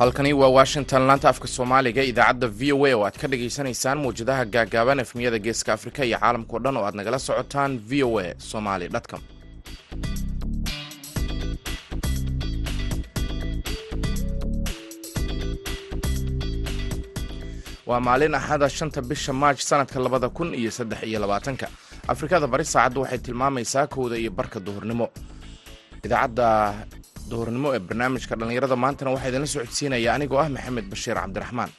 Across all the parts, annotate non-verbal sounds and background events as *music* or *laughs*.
halkani waa washington. Laanta afka soomaaliga idaacadda v o a oo aad ka dhagaysanaysaan mawjadaha gaagaaban efmiyada geeska afrika iyo caalamkao dhan oo aad nagala socotaan v o a somaly com. Waa maalin axada shanta bisha maaj sanadka labada kun iyo saddex iyo labaatanka. Afrikada bari saacaddu waxay tilmaamaysaa kowda iyo barka duhurnimo. Idaacadda duhurnimo ee barnaamijka dhallinyarada maantana waxaa idinla socodsiinaya anigoo ah maxamed bashiir cabdiraxmaan.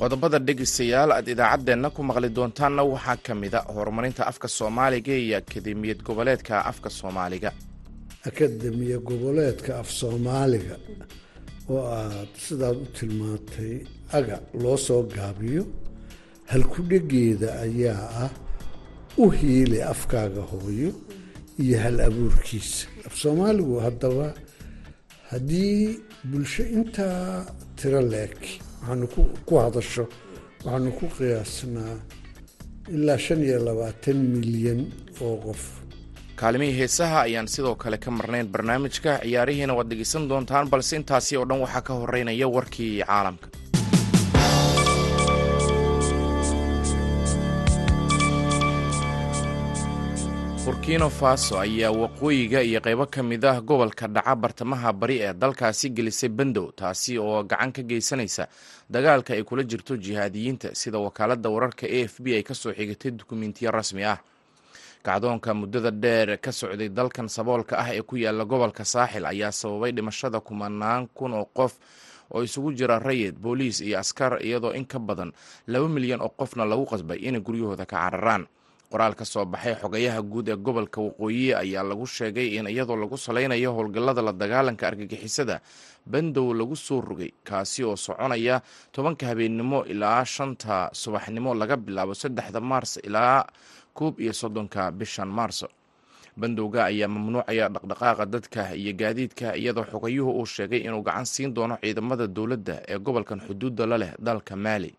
qodobada dhegeystayaal aad idaacaddeenna ku maqli doontaanna waxaa ka mida horumarinta afka soomaaliga iyo akademiyad goboleedka afka soomaaliga. Akademiya goboleedka af soomaaliga oo aad sidaad u tilmaantay aga loo soo gaabiyo halkudhegeeda ayaa ah u hiili afkaaga hooyo iyo hal abuurkiisa. Af soomaaligu haddaba haddii bulsho intaa tiro leeg waxaanu ku hadasho waxaanu ku qiyaasnaa ilaa shan iyo labaatan milyan oo qof. Kaalimihii heesaha ayaan sidoo kale ka marnayn barnaamijka ciyaarihiina waad dhegeysan doontaan balse intaasi oo dhan waxaa ka horeynaya warkii caalamka burkino faso ayaa waqooyiga iyo qaybo ka mid ah gobolka dhaca bartamaha bari ee dalkaasi gelisay bandow taasi oo gacan ka geysanaysa dagaalka ay kula jirto jihaadiyiinta sida wakaaladda wararka a f b ay ka soo xigatay dukumentiyo rasmi ah. Kacdoonka muddada dheer ka socday dalkan saboolka ah ee ku yaalla gobolka saaxil ayaa sababay dhimashada kumanaan kun oo qof oo isugu jira rayid booliis iyo askar iyadoo in ka badan laba milyan oo qofna lagu qasbay inay guryahooda ka cararaan qoraal ka soo baxay xogayaha guud ee gobolka waqooyi ayaa lagu sheegay in iyadoo lagu salaynayo howlgallada la dagaalanka argagixisada bandow lagu soo rogay kaasi oo soconaya tobanka habeennimo ilaa shanta subaxnimo laga bilaabo saddexda maars ilaa koob iyo soddonka bishan maarso. Bandowga ayaa mamnuucaya dhaqdhaqaaqa dadka iyo gaadiidka iyadoo xogayuhu uu sheegay inuu gacan siin doono ciidamada dowladda ee gobolkan xuduudda la leh dalka maali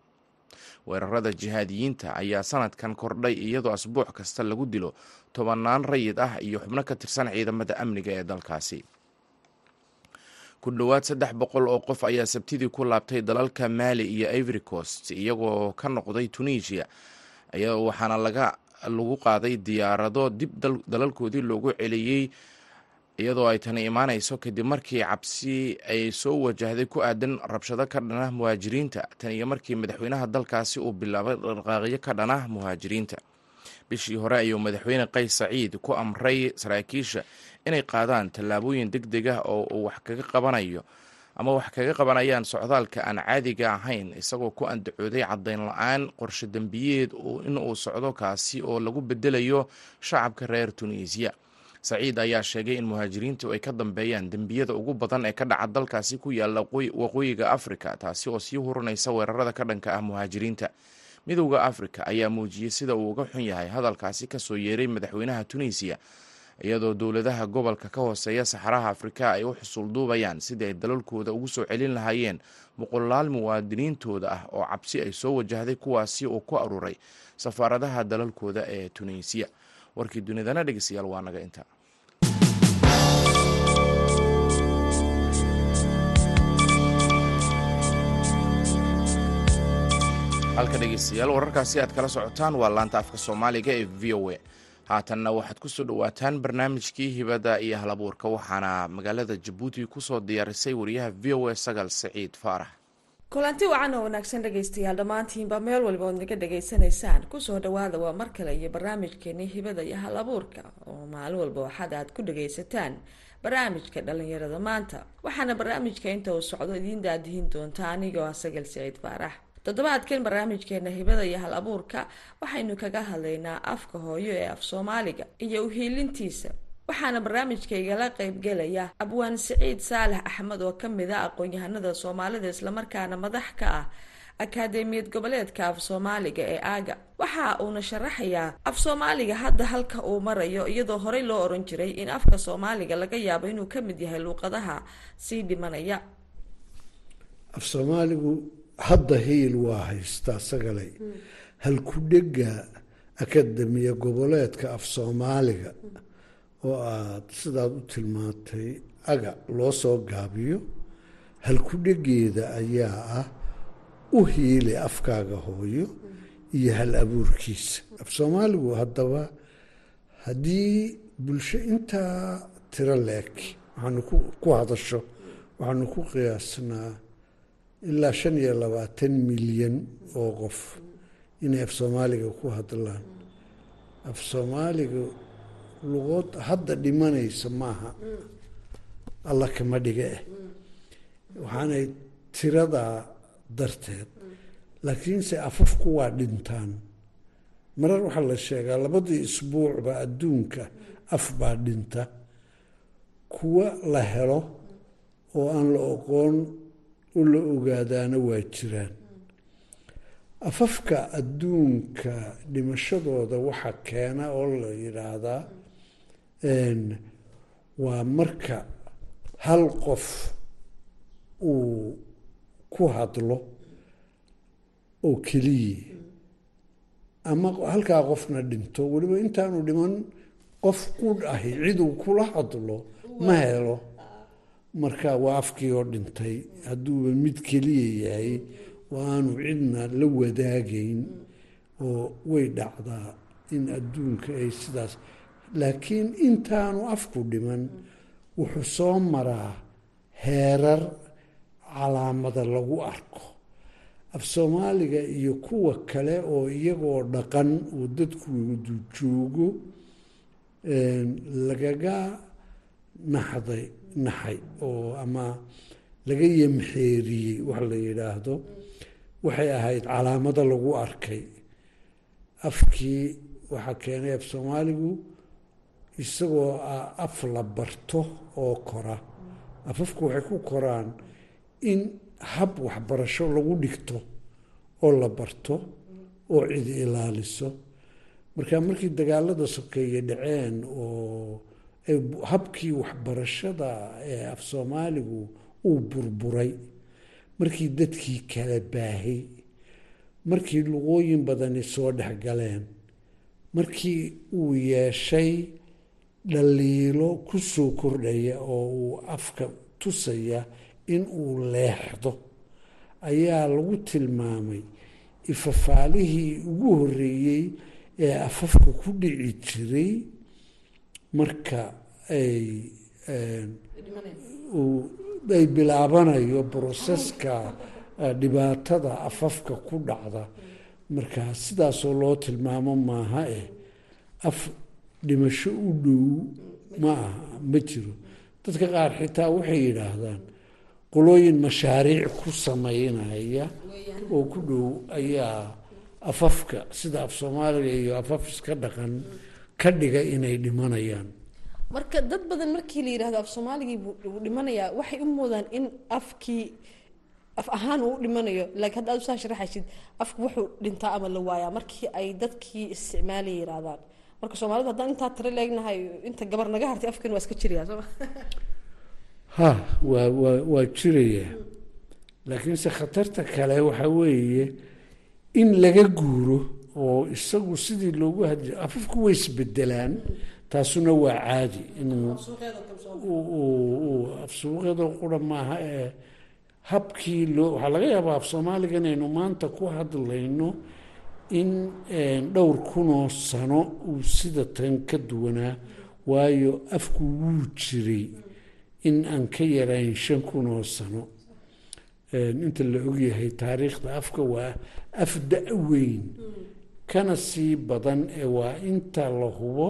weerarada jihaadiyiinta ayaa sanadkan kordhay iyadoo asbuuc kasta lagu dilo tobanaan rayid ah iyo xubno ka tirsan ciidamada amniga ee dalkaasi. Ku dhowaad saddex boqol oo qof ayaa sabtidii ku laabtay dalalka maali iyo ivory coast iyagoo ka noqday tunisia waxaana lagu qaaday diyaarado dib dalalkoodii loogu celiyey iyadoo ay tani imaanayso kadib markii cabsi ay soo wajahday ku aadan rabshado ka dhanah muhaajiriinta tan iyo markii madaxweynaha dalkaasi uu bilaabay dhaqaaqyo ka dhanah muhaajiriinta. Bishii hore ayuu madaxweyne qays saciid ku amray saraakiisha inay qaadaan tallaabooyin deg deg ah oo uu wax kaga qabanayo ama wax kaga qabanayaan socdaalka aan caadiga ahayn isagoo ku andacooday caddayn la'aan qorshe dembiyeed in uu socdo kaasi oo lagu bedelayo shacabka reer tunisiya saciid ayaa sheegay in muhaajiriintu ay ka dambeeyaan dembiyada ugu badan ee ka dhaca dalkaasi ku yaalla waqooyiga afrika taasi oo sii hurinaysa weerarada ka dhanka ah muhaajiriinta. Midowda afrika ayaa muujiyey sida uu uga xun yahay hadalkaasi ka soo yeeray madaxweynaha tunisiya iyadoo dowladaha gobolka ka hooseeya saxaraha afrika ay u xusul duubayaan sidii ay dalalkooda ugu soo celin lahaayeen boqolaal muwaadiniintooda ah oo cabsi ay soo wajahday kuwaasi oo ku aruuray safaaradaha dalalkooda ee tunisiya warkii dunidana dhegeystayaal waa naga inta halka dhegeystayaal wararkaasi aad kala socotaan waa laanta afka soomaaliga ee v o a. Haatanna waxaad ku soo dhowaataan barnaamijkii hibada iyo halabuurka waxaana magaalada jabuuti ku soo diyaarisay wariyaha v o a sagal saciid faarax. Kulanti wacan oo wanaagsan dhegaystayaal dhammaantiinba meel walba ood naga dhagaysanaysaan ku soo dhawaada waa mar kale iyo barnaamijkeeni hibada iyo hal abuurka oo maalin walba waxaad aad ku dhagaysataan barnaamijka dhalinyarada maanta. Waxaana barnaamijka inta uu socdo idiin daadihin doonta anigoo ah sagal saciid faarax toddobaadkan barnaamijkeena hibada iyo hal abuurka waxaynu kaga hadlaynaa afka hooyo ee af soomaaliga iyo uhiilintiisa waxaana barnaamijka igala qeybgelaya abwaan siciid saalax axmed oo ka mid a aqoon-yahanada soomaalida islamarkaana madax ka ah akaademiyad goboleedka af soomaaliga ee aaga. Waxa uuna sharaxayaa af soomaaliga hadda halka uu marayo iyadoo horey loo oran jiray in afka soomaaliga laga yaabo inuu ka mid yahay luuqadaha sii dhimanaya. Af soomaaligu hadda hiil waa haystaa sagalay halkudhega akademiya goboleedka af soomaaliga oo aada sidaad u tilmaantay aga loo soo gaabiyo halku-dhegeeda ayaa ah u hiili afkaaga hooyo iyo hal abuurkiisa. Af soomaaligu haddaba haddii bulsho intaa tiro leeg waxaanu ku hadasho waxaanu ku qiyaasnaa ilaa shan iyo labaatan milyan oo qof inay af soomaaliga ku hadlaan. Af soomaaliga luqood hadda dhimanaysa maaha. Alla kama dhiga eh waxaanay tiradaa darteed. Laakiinse afafku waa dhintaan. Marar waxaa la sheegaa labadii isbuucba adduunka af baa dhinta. Kuwa la helo oo aan la oqoon u la ogaadaana waa jiraan. Afafka adduunka dhimashadooda waxa keena oo la yidhaahdaa waa marka hal qof uu ku hadlo oo keliya ama halkaa qofna dhinto weliba intaanu dhiman qof qudh ahi ciduu kula hadlo ma helo marka waa afkii oo dhintay. Hadduuba mid keliya yahay oo aanu cidna la wadaagayn oo way dhacdaa in adduunka ay sidaas. Laakiin intaanu afku dhiman wuxuu soo maraa heerar calaamada lagu arko. Af soomaaliga iyo kuwa kale oo iyagoo dhaqan oo dadkudu joogo lagaga naxday naxay oo ama laga yamxeeriyey wax la yidhaahdo waxay ahayd calaamado lagu arkay. Afkii waxaa keenay af soomaaligu isagoo af la barto oo kora. Afafku waxay ku koraan in hab waxbarasho lagu dhigto oo la barto oo cidi ilaaliso. Marka markii dagaalada sokeeye dhaceen oo habkii waxbarashada ee af soomaaligu uu burburay. Markii dadkii kala baahay markii luqooyin badani soo dhexgaleen markii uu yeeshay dhaliilo ku soo kordhaya oo uu afka tusaya in uu leexdo ayaa lagu tilmaamay ifafaalihii ugu horreeyey ee afafka ku dhici jiray marka ay ay bilaabanayo broseska dhibaatada afafka ku dhacda. Marka sidaasoo loo tilmaamo maaha eh af dhimasho u dhow ma aha ma jiro. Dadka qaar xitaa waxay yidhaahdaan qolooyin mashaariic ku sameynaya oo ku dhow ayaa afafka sida af soomaaliga iyo afaf iska dhaqan ka dhiga inay dhimanayaan. Marka dad badan markii la yidhahdo af soomaaligii buu dhimanayaa waxay u moodaan in afkii af ahaan uu u dhimanayo. Laakiin hadda aad usaa sharaxaysid afku wuxuu dhintaa ama la waayaa markii ay dadkii isticmaalaya yidhahdaan marka soomaalidu haddaan intaa tiro leegnahay inta gabar naga hartay afkan waa iska jirayaa sooma *laughs* ha waa waa waa jiraya laakiinse khatarta kale waxaa weeye in laga guuro oo isagu sidii loogu hadli afafku way isbedelaan taasuna waa caadi inuu afsuuqyada qura maaha ee habkii loo waxaa laga yaabaa af soomaaliga inaynu maanta ku hadlayno in dhowr kunoo sano uu sida tan ka duwanaa waayo afku wuu jiray in aan ka yarayn shan kunoo sano. Inta la ogyahay taariikhda afka waa af da-weyn kana sii badan ee waa inta la hubo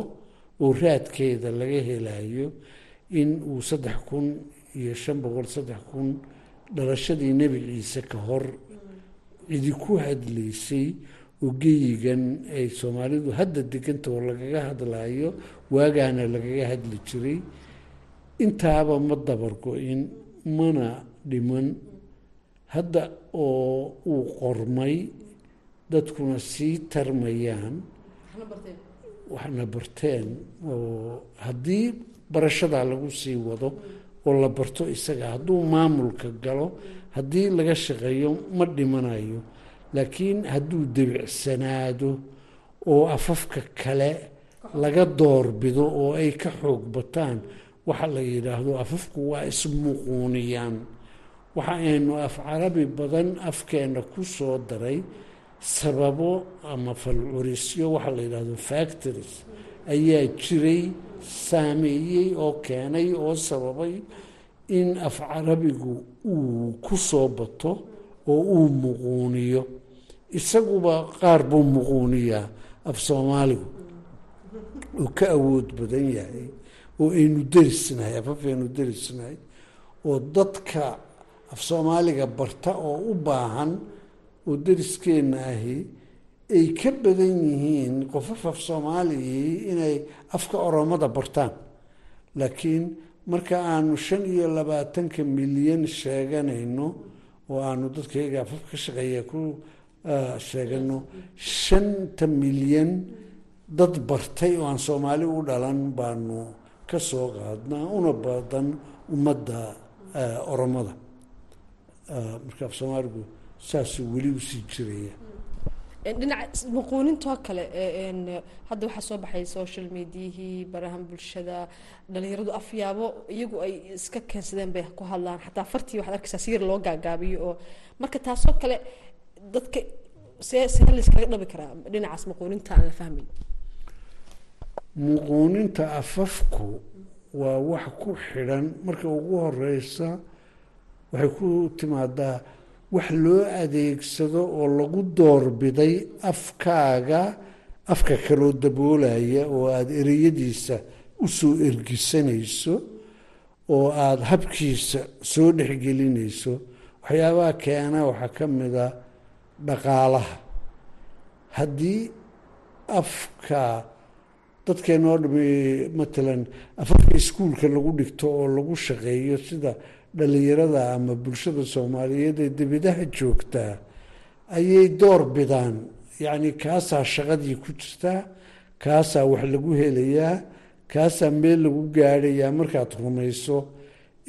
oo raadkeeda laga helayo in uu saddex kun iyo shan boqol saddex kun dhalashadii nebi ciise ka hor cidi ku hadlaysay oo geyigan ay soomaalidu hadda deganta oo lagaga hadlayo waagaana lagaga hadli jiray. Intaaba ma dabargo-in mana dhiman. Hadda oo uu qormay dadkuna sii tarmayaan. Waxna barteen. Oo haddii barashadaa lagu sii wado oo la barto isaga hadduu maamulka galo haddii laga shaqeeyo ma dhimanayo laakiin hadduu debicsanaado oo afafka kale laga doorbido oo ay ka xoog bataan waxa la yidhaahdo afafku waa ismuquuniyaan waxa aynu af carabi badan afkeena ku soo daray sababo ama falcurisyo waxa la yidhaahdo factories ayaa jiray saameeyey oo keenay oo sababay in af carabigu uu ku soo bato oo uu muquuniyo. Isaguba qaar buu muquuniyaa af soomaaligu uu ka awood badan yahay oo aynu derisnahay afafaynu derisnahay oo dadka af soomaaliga barta oo u baahan oo deriskeenna ahi ay ka badan yihiin qofaf af soomaaliyii inay afka oromada bartaan. Laakiin marka aanu shan iyo labaatanka milyan sheeganayno oo aanu dadkayga afaf ka shaqeeya ku sheegano shanta milyan dad bartay oo aan soomaali u dhalan baanu ka soo qaadnaa una badan ummadda oromada marka af soomaaligu saasuu weli u sii jiraya dhinaca muquunintoo kale hadda waxaa soo baxay social mediahii barahan bulshada dhalinyaradu afyaabo iyagu ay iska keensadeen bay ku hadlaan. Xataa fartii waxaad arkaysaa si yar loo gaagaabiyo oo marka taasoo kale dadka see see layskaga dhabi karaa dhinacaas muquuninta aan la fahmin. Muquuninta afafku waa wax ku xidhan. Marka ugu horeysa waxay ku timaadaa wax loo adeegsado oo lagu doorbiday afkaaga afka kaloo daboolaya oo aada ereyadiisa u soo ergisanayso oo aada habkiisa soo dhexgelinayso waxyaabaha keena waxaa ka mida dhaqaalaha. Haddii afka dadkeenoo dhami matalan afafka iskuulka lagu dhigto oo lagu shaqeeyo sida dhalinyarada ama bulshada soomaaliyeed ee debidaha joogtaa ayay door bidaan. Yacni kaasaa shaqadii ku jirtaa kaasaa wax lagu helayaa kaasaa meel lagu gaadhayaa markaad rumayso.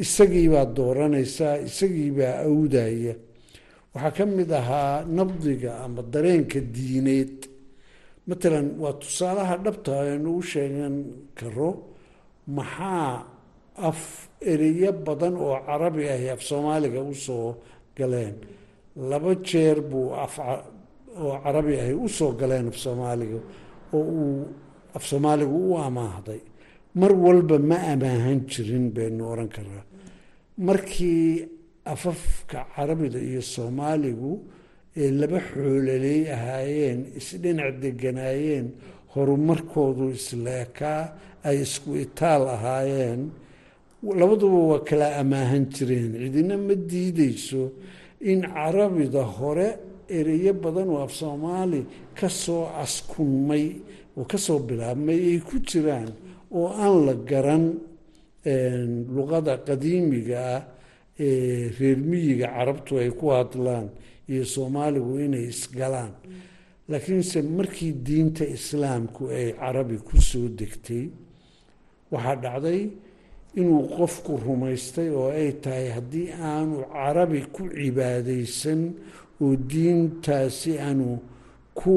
Isagiibaad dooranaysaa isagiibaa awdaya waxaa ka mid ahaa nabdiga ama dareenka diineed. Matalan waa tusaalaha dhabta aynu u sheegan karo maxaa af ereyo badan oo carabi ahi af soomaaliga u soo galeen. Laba jeer buu af oo carabi ahi u soo galeen af soomaaliga oo uu af soomaaligu u amaahday mar walba ma amaahan jirin baynu oran karaa markii afafka carabida iyo soomaaligu ee laba xoololey ahaayeen isdhinac deganaayeen horumarkoodu isleekaa ay isku itaal ahaayeen labaduba waa kala amaahan jireen. Cidina ma diideyso in carabida hore ereyo badan oo af soomaali ka soo askunmay oo ka soo bilaabmay ay ku jiraan oo aan la garan luqada qadiimiga ah ee reer miyiga carabtu ay ku hadlaan iyo soomaaligu inay isgalaan. Laakiinse markii diinta islaamku ay carabi ku soo degtay waxaa dhacday inuu qofku rumaystay oo ay tahay haddii aanu carabi ku cibaadaysan oo diintaasi aanu ku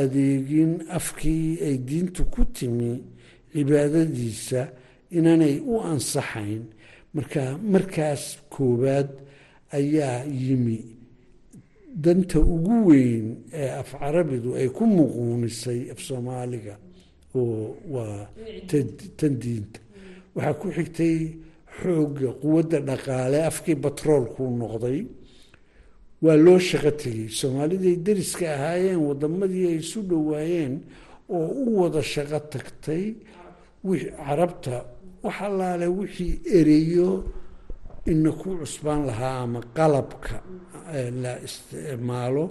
adeegin afkii ay diintu ku timi cibaadadiisa inaanay u ansaxayn. Marka markaas koowaad ayaa yimi. Danta ugu weyn ee af carabidu ay ku muquunisay af soomaaliga oo waa tan diinta waxaa ku xigtay xoogga quwadda dhaqaale. Afkii batroolkuu noqday waa loo shaqo tegey. Soomaaliday deriska ahaayeen waddamadii ay isu dhowaayeen oo u wada shaqo tagtay carabta wax allaale wixii ereyo ina ku cusbaan lahaa ama qalabka la isticmaalo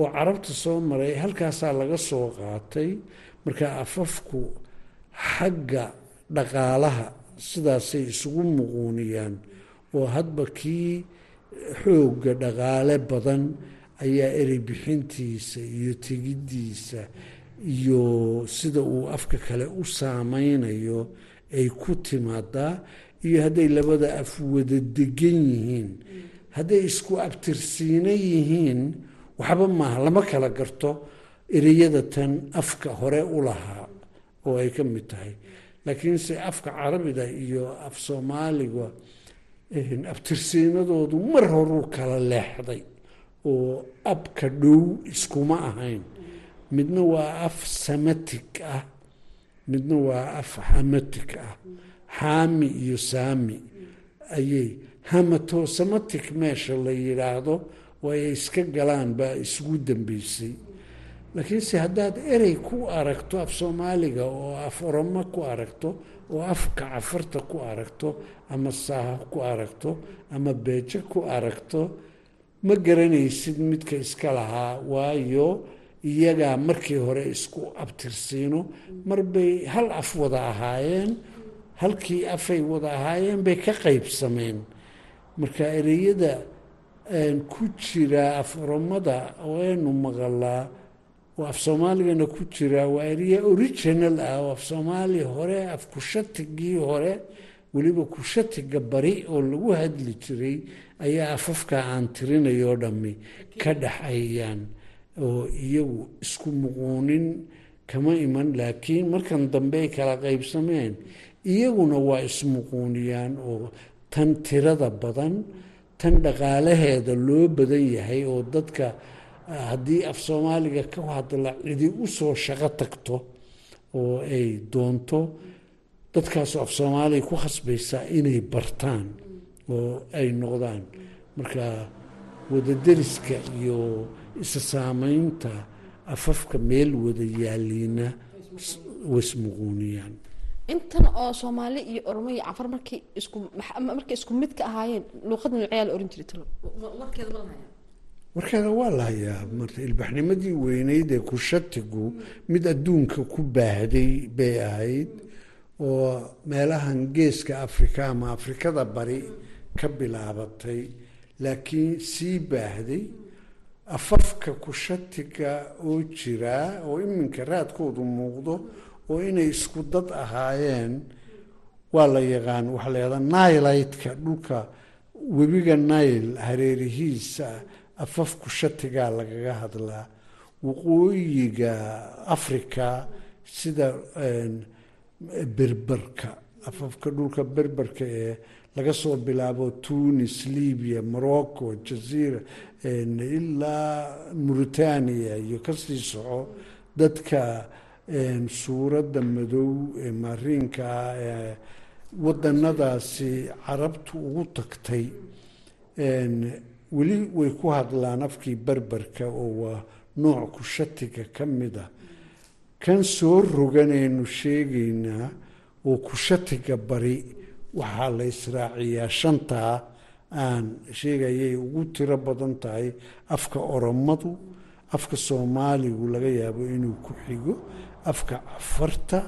oo carabta soo maray. Halkaasaa laga soo qaatay. Marka afafku xagga dhaqaalaha sidaasay isugu muquuniyaan. Oo hadba kii xoogga dhaqaale badan ayaa erey bixintiisa iyo tegiddiisa iyo sida uu afka kale u saameynayo ay ku timaadaa. Iyo hadday labada af wada degan yihiin hadday isku abtirsiina yihiin waxba maaha. Lama kala garto ereyada tan afka hore u lahaa oo ay ka mid tahay laakiinse afka carabida iyo af soomaaliga abtirsiinadoodu mar horuu kala leexday oo abka dhow iskuma ahayn. Midna waa af samatic ah midna waa af hamatic ah. Xaami iyo saami ayay hamatosamatic meesha la yidhaahdo oo ay iska galaan baa isugu dambeysay laakiinse haddaad erey ku aragto af soomaaliga oo af oromo ku aragto oo afka cafarta ku aragto ama saaho ku aragto ama beejo ku aragto ma garanaysid midka iska lahaa. Waayo iyagaa markii hore isku abtirsiino. Marbay hal af wada ahaayeen halkii afay wada ahaayeen bay ka qaybsameen. Marka ereyada ku jira af oromada aynu maqalaa oo af soomaaligana ku jira waa erya original ah oo af soomaali hore af kushatigii hore weliba kushatiga bari oo lagu hadli jiray ayaa afafka aan tirinayo dhammi. Ka dhexayaan oo iyagu isku muquunin kama iman laakiin markan dambe ay kala qaybsameen iyaguna waa ismuquuniyaan oo tan tirada badan tan dhaqaalaheeda loo badan yahay oo dadka haddii af soomaaliga ka hadla cidi u soo shaqo tagto oo ay doonto dadkaasoo af soomaaliga ku khasbaysaa inay bartaan oo ay noqdaan. Marka wadaderiska iyo isa saameynta afafka meel wada yaaliina waismuquuniyaan intan oo soomaali iyo oromo iyo cafar markay isku markay isku mid ka ahaayeen luuqada noocyaa la oran jiray talo. Warkeeda ma lahaya warkeeda waa la hayaa marta ilbaxnimadii weyneyd ee kushatigu mid adduunka ku baahday bay ahayd oo meelahan geeska afrika ama afrikada bari ka bilaabatay laakiin sii baahday. Afafka kushatiga oo jiraa oo iminka raadkoodu muuqdo oo inay isku dad ahaayeen waa la yaqaan waxaa la yahdaa nailaydka dhulka webiga nail hareerihiisa afaf kushatigaa lagaga hadlaa waqooyiga africa sida berberka afafka dhulka berberka ee laga soo bilaabo tunis libya morocco jaziira ilaa mauritania iyo ka sii soco dadka suuradda madow ee maariinka ah ee wadanadaasi carabtu ugu tagtay weli way ku hadlaan afkii berberka oo waa nooc kushatiga ka mid a. Kan soo roganaynu sheegaynaa oo kushatiga bari waxaa la israaciyaa shantaa aan sheegayay ugu tiro badan tahay afka oromadu afka soomaaligu laga yaabo inuu ku xigo afka cafarta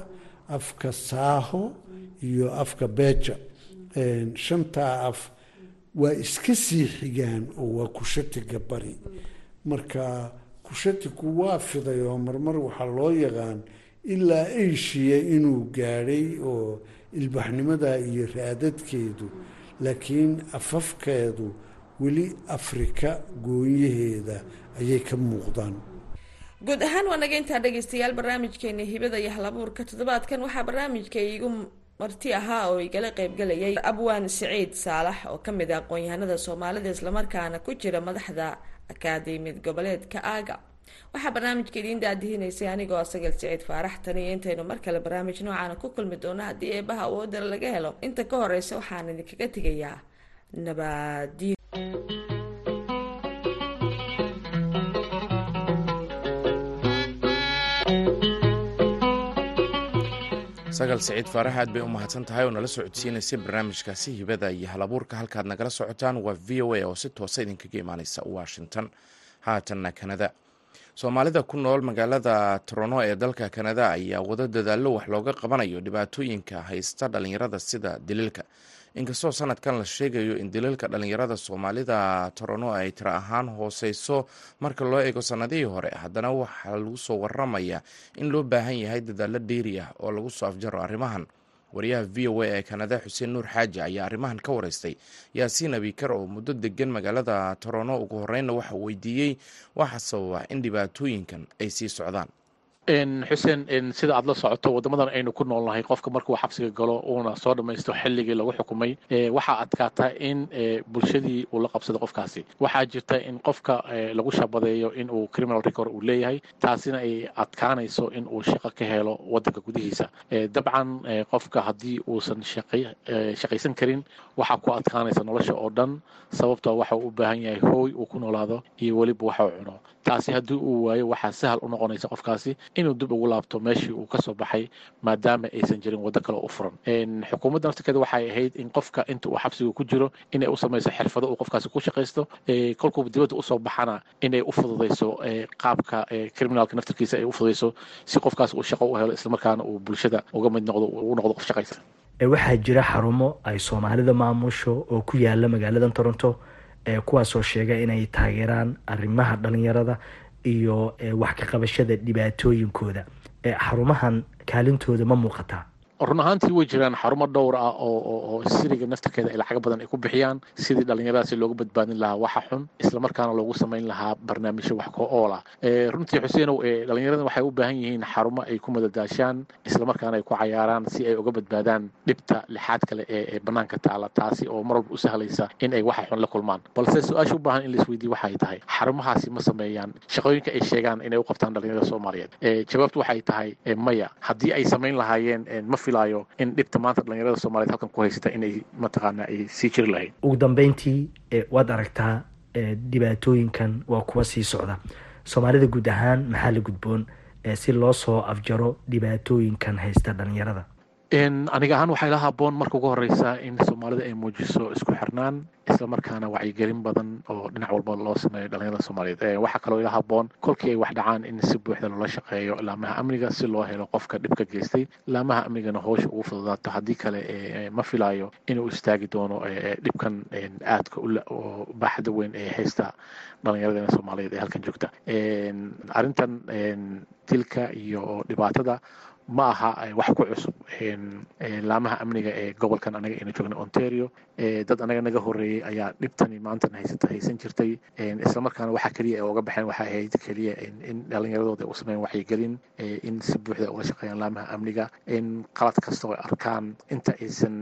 afka saaho iyo afka beeja. Shantaa af waa iska sii xigaan oo waa kushatiga bari marka kushatigu waa fiday oo marmar waxaa loo yaqaan ilaa eshiya inuu gaadhay oo ilbaxnimada iyo raadadkeedu laakiin afafkeedu weli afrika goonyaheeda ayay ka muuqdaan. Guud ahaan waa naga intaa dhegaystayaal barnaamijkeeni hibada iyo halabuurka toddobaadkan waxaa barnaamijka iigu marti ahaa oo igala qeybgalayay abwaan siciid saalax oo ka mid ah aqoon-yahanada soomaalida islamarkaana ku jira madaxda akaademiyad goboleedka aaga. Waxaa barnaamijka idiin daadihinaysay anigoo sagal siciid faarax taniyo intaynu mar kale barnaamij noocaana ku kulmi doono haddii eebaha awoodala laga helo. Inta ka horeysa waxaan idinkaga tegayaa nabadiin sagal siciid faarax aad bay u mahadsan tahay oo nala soo codsiinaysay barnaamijkaasi hibada iyo halabuurka. Halkaad nagala socotaan waa v o a oo si toosa idinkaga imaaneysa washington. Haatanna kanada soomaalida ku nool magaalada torono ee dalka kanada ayaa wado dadaallo wax looga qabanayo dhibaatooyinka haysta dhalinyarada sida daliilka. Inkastoo sanadkan la sheegayo in daliilka dhalinyarada soomaalida torono ay tiro ahaan hooseyso marka loo eego sanadihii hore haddana waxaa lagu soo waramaya in loo baahan yahay dadaalo dheeri ah oo lagu soo afjaro arrimahan wariyaha v o a ee kanada xuseen nuur xaaji ayaa arrimahan ka wareystay yaasiin abikar oo muddo degan magaalada torono ugu horreynna waxa weydiiyey waxa sababa in dhibaatooyinkan ay sii socdaan xuseen sida aad la socoto waddamadan aynu ku noolnahay. Qofka markuu xabsiga galo uuna soo dhammaysto xilligii lagu xukumay waxaa adkaata in bulshadii uu la qabsado qofkaasi. Waxaa jirta in qofka lagu shabadeeyo in uu criminal record uu leeyahay taasina ay adkaanayso in uu shaqo ka helo waddanka gudihiisa. Dabcan qofka haddii uusan shaqaysan karin waxaa ku adkaanaysa nolosha oo dhan sababtoo waxa uu u baahan yahay hooy uu ku noolaado iyo weliba waxa uu cuno. Taasi haddii uu waayo waxaa sahal u noqonaysa qofkaasi inuu dib ugu laabto meeshii uu ka soo baxay maadaama aysan jirin waddo kale u furan. Xukuumadda naftirkeeda waxay ahayd in qofka inta uu xabsiga ku jiro inay u samayso xirfado uu qofkaasi ku shaqaysto kolkuu dibadda u soo baxana inay u fududayso qaabka criminalka naftirkiisa ay u fududayso si qofkaas uu shaqo u helo islamarkaana uu bulshada uga mid noqdo u noqdo qof shaqaysa waxaa jira xarumo ay soomaalida maamusho oo ku yaalla magaalada toronto kuwaasoo sheega inay taageeraan arrimaha dhalinyarada iyo wax ka qabashada dhibaatooyinkooda. Xarumahan kaalintooda ma muuqataa run ahaantii way jiraan xarumo dhowr ah oo siriga naftirkeeda ay lacaga badan ay ku bixiyaan sidii dhallinyaradaasi looga badbaadin lahaa waxa xun islamarkaana loogu samayn lahaa barnaamijyo wax ko ool ah. Runtii xuseenow dhallinyarada waxay u baahan yihiin xarumo ay ku madadaashaan islamarkaana ay ku cayaaraan si ay uga badbaadaan dhibta lixaad kale ee banaanka taala taasi oo mar walba u sahlaysa in ay waxa xun la kulmaan. Balse su'aasha u baahan in la isweydiiyo waxay tahay xarumahaasi ma sameeyaan shaqooyinka ay sheegaan inay u qabtaan dhallinyarada soomaaliyeed. Jawaabtu waxay tahay maya haddii ay samayn lahaayeen ma filayo in dhibta maanta dhallinyarada soomaliyeed halkan ku haysata inay mataqaana ay sii jiri lahayd. Ugu dambeyntii waad aragtaa dhibaatooyinkan waa kuwa sii socda. Soomaalida guud ahaan maxaa la gudboon si loo soo afjaro dhibaatooyinkan haysta dhalinyarada aniga ahaan waxay la haboon marka ugu horeysa in soomaalida ay muujiso isku xirnaan islamarkaana wacyigelin badan oo dhinac walba loo sameeyo dhalinyarada soomaaliyeed. Waxaa kaloo ila haboon kolkii ay wax dhacaan in si buuxda loola shaqeeyo laamaha amniga si loo helo qofka dhibka geystay. Laamaha amnigana hoosha ugu fududaato haddii kale ma filayo inuu istaagi doono dhibkan aadka oo baaxda weyn ee haysta dhalinyaradena soomaaliyeed ee halkan joogta. Arrintan dilka iyo dhibaatada ma aha wax ku cusub laamaha amniga ee gobolkan anaga aynu joogna ontario dad anaga naga horeeyey ayaa dhibtani maantan haysata haysan jirtay. Islamarkaana waxaa keliya ay uga baxeen waxay ahayd keliya in dhalinyaradooda u sameyn wacyigelin in si buuxda uga shaqeeyaan laamaha amniga in qalad kasta oo arkaan inta aysan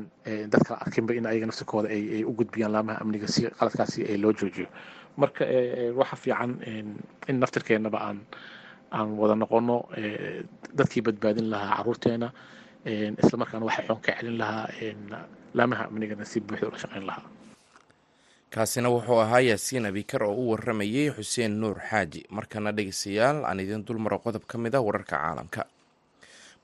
dad kala arkinba in ayaga naftirkooda ay u gudbiyaan laamaha amniga si qaladkaasi loo joojiyo. Marka waxa fiican in naftirkeennaba aan aan wada noqono dadkii badbaadin lahaa caruurteena islamarkaana waxay xoon ka celin lahaa laamaha amnigana si buuxda ula shaqeyn lahaa. Kaasina wuxuu ahaa yaasiin abikar oo u waramayey xuseen nuur xaaji. Markana dhegeystayaal aan idiin dulmaro qodob ka mid a wararka caalamka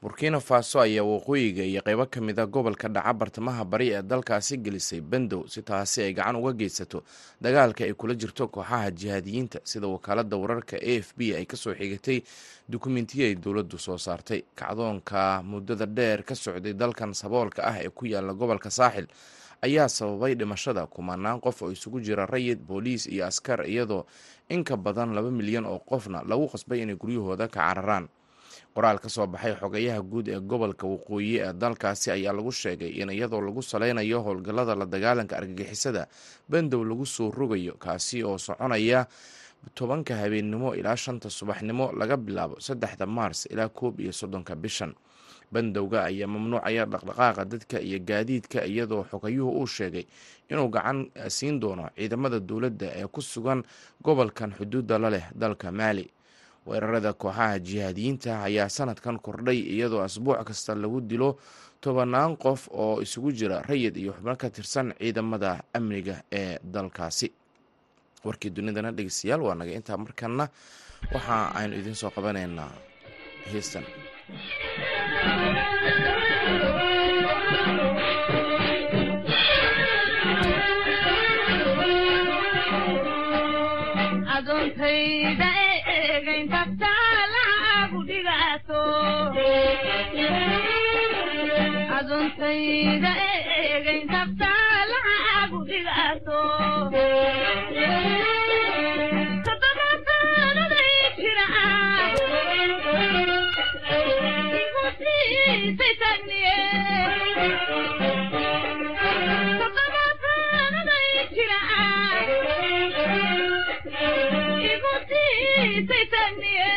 burkina faso ayaa waqooyiga iyo qeybo ka mid a gobolka dhaca bartamaha bari ee dalkaasi gelisay bandow si taasi ay gacan uga geysato dagaalka ay kula jirto kooxaha jihaadiyiinta sida wakaalada wararka a f b ay ka soo xigatay dukumentiyo ay dowladdu soo saartay. Kacdoonka muddada dheer ka socday dalkan saboolka ah ee ku yaalla gobolka saaxil ayaa sababay dhimashada kumanaan qof oo isugu jira rayid booliis iyo askar iyadoo in ka badan laba milyan oo qofna lagu qasbay inay guryahooda ka cararaan qoraal ka soo baxay xogayaha guud ee gobolka waqooyi ee dalkaasi ayaa lagu sheegay in iyadoo lagu saleynayo howlgallada la dagaalanka argagixisada bandow lagu soo rogayo kaasi oo soconaya tobanka habeennimo ilaa shanta subaxnimo laga bilaabo saddexda maars ilaa koob iyo soddonka bishan. Bandowga ayaa mamnuucaya dhaqdhaqaaqa dadka iyo gaadiidka iyadoo xogayuhu uu sheegay inuu gacan siin doono ciidamada dowladda ee ku sugan gobolkan xuduudda la leh dalka maali weerarada kooxaha jihaadiyiinta ayaa sanadkan kordhay iyadoo asbuuc kasta lagu dilo tobanaan qof oo isugu jira rayid iyo xubno ka tirsan ciidamada amniga ee dalkaasi. Warkii dunidana dhegeystayaal waa naga intaa markana waxa aynu idiin soo qabanaynaa. Heestan wayga eegayn kabtaa lacagu dhigaato kababataanaday jiraa igu siisay taagniye kababataanaday jiraa igu siisay taagniye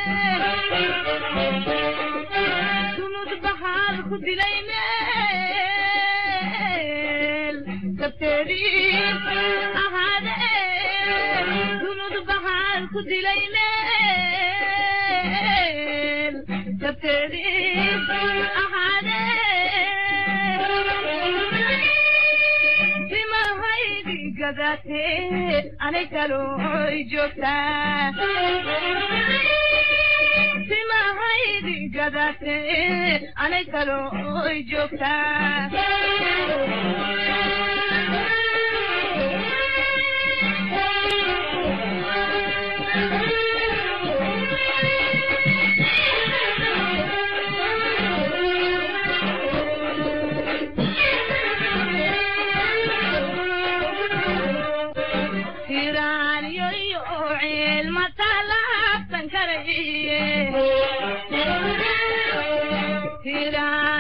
sunud bahaal ku dilayne dabteediisa ahaadee dunud bahaan ku dilayneen dabteediisa ahaadee simahaydi gadaatee ani kaloy joogtaa simahaydi gadaatee ani kaloy joogtaa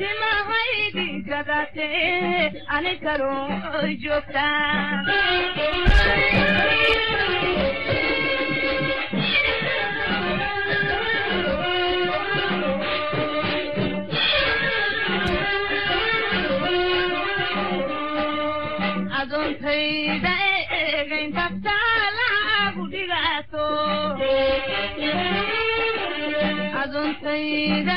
timahaydi gadate ani karo joogta adoontayda eegayntabta lagu dhigaato adoontayda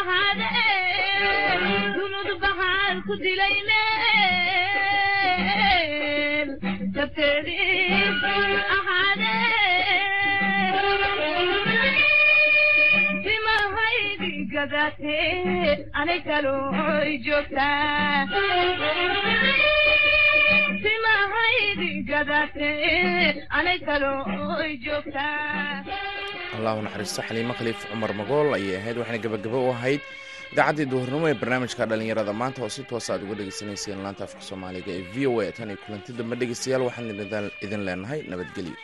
ku dilayneen dabteedii ahaadeen simahaydi anay kalooy joogtaa allahu naxariisto xaliimo khaliif cumar magool ayay ahayd waxaana gebagabo u ahayd idaacaddii duhurnimo ee barnaamijka dhallinyarada maanta oo si toosa ah aad uga dhegaysanayseen laanta afka soomaaliga ee v o a tan iyo kulanti damba dhegeystayaal waxaan idin leenahay nabadgelyo.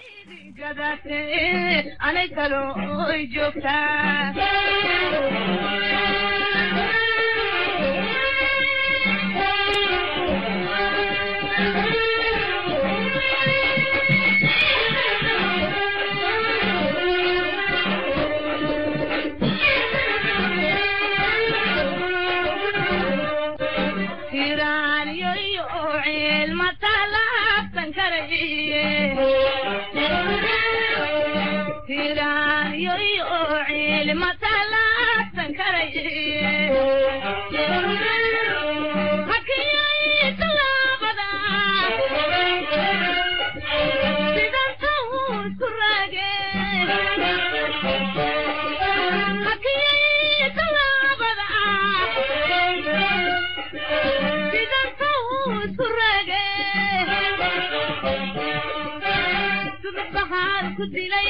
ku dilay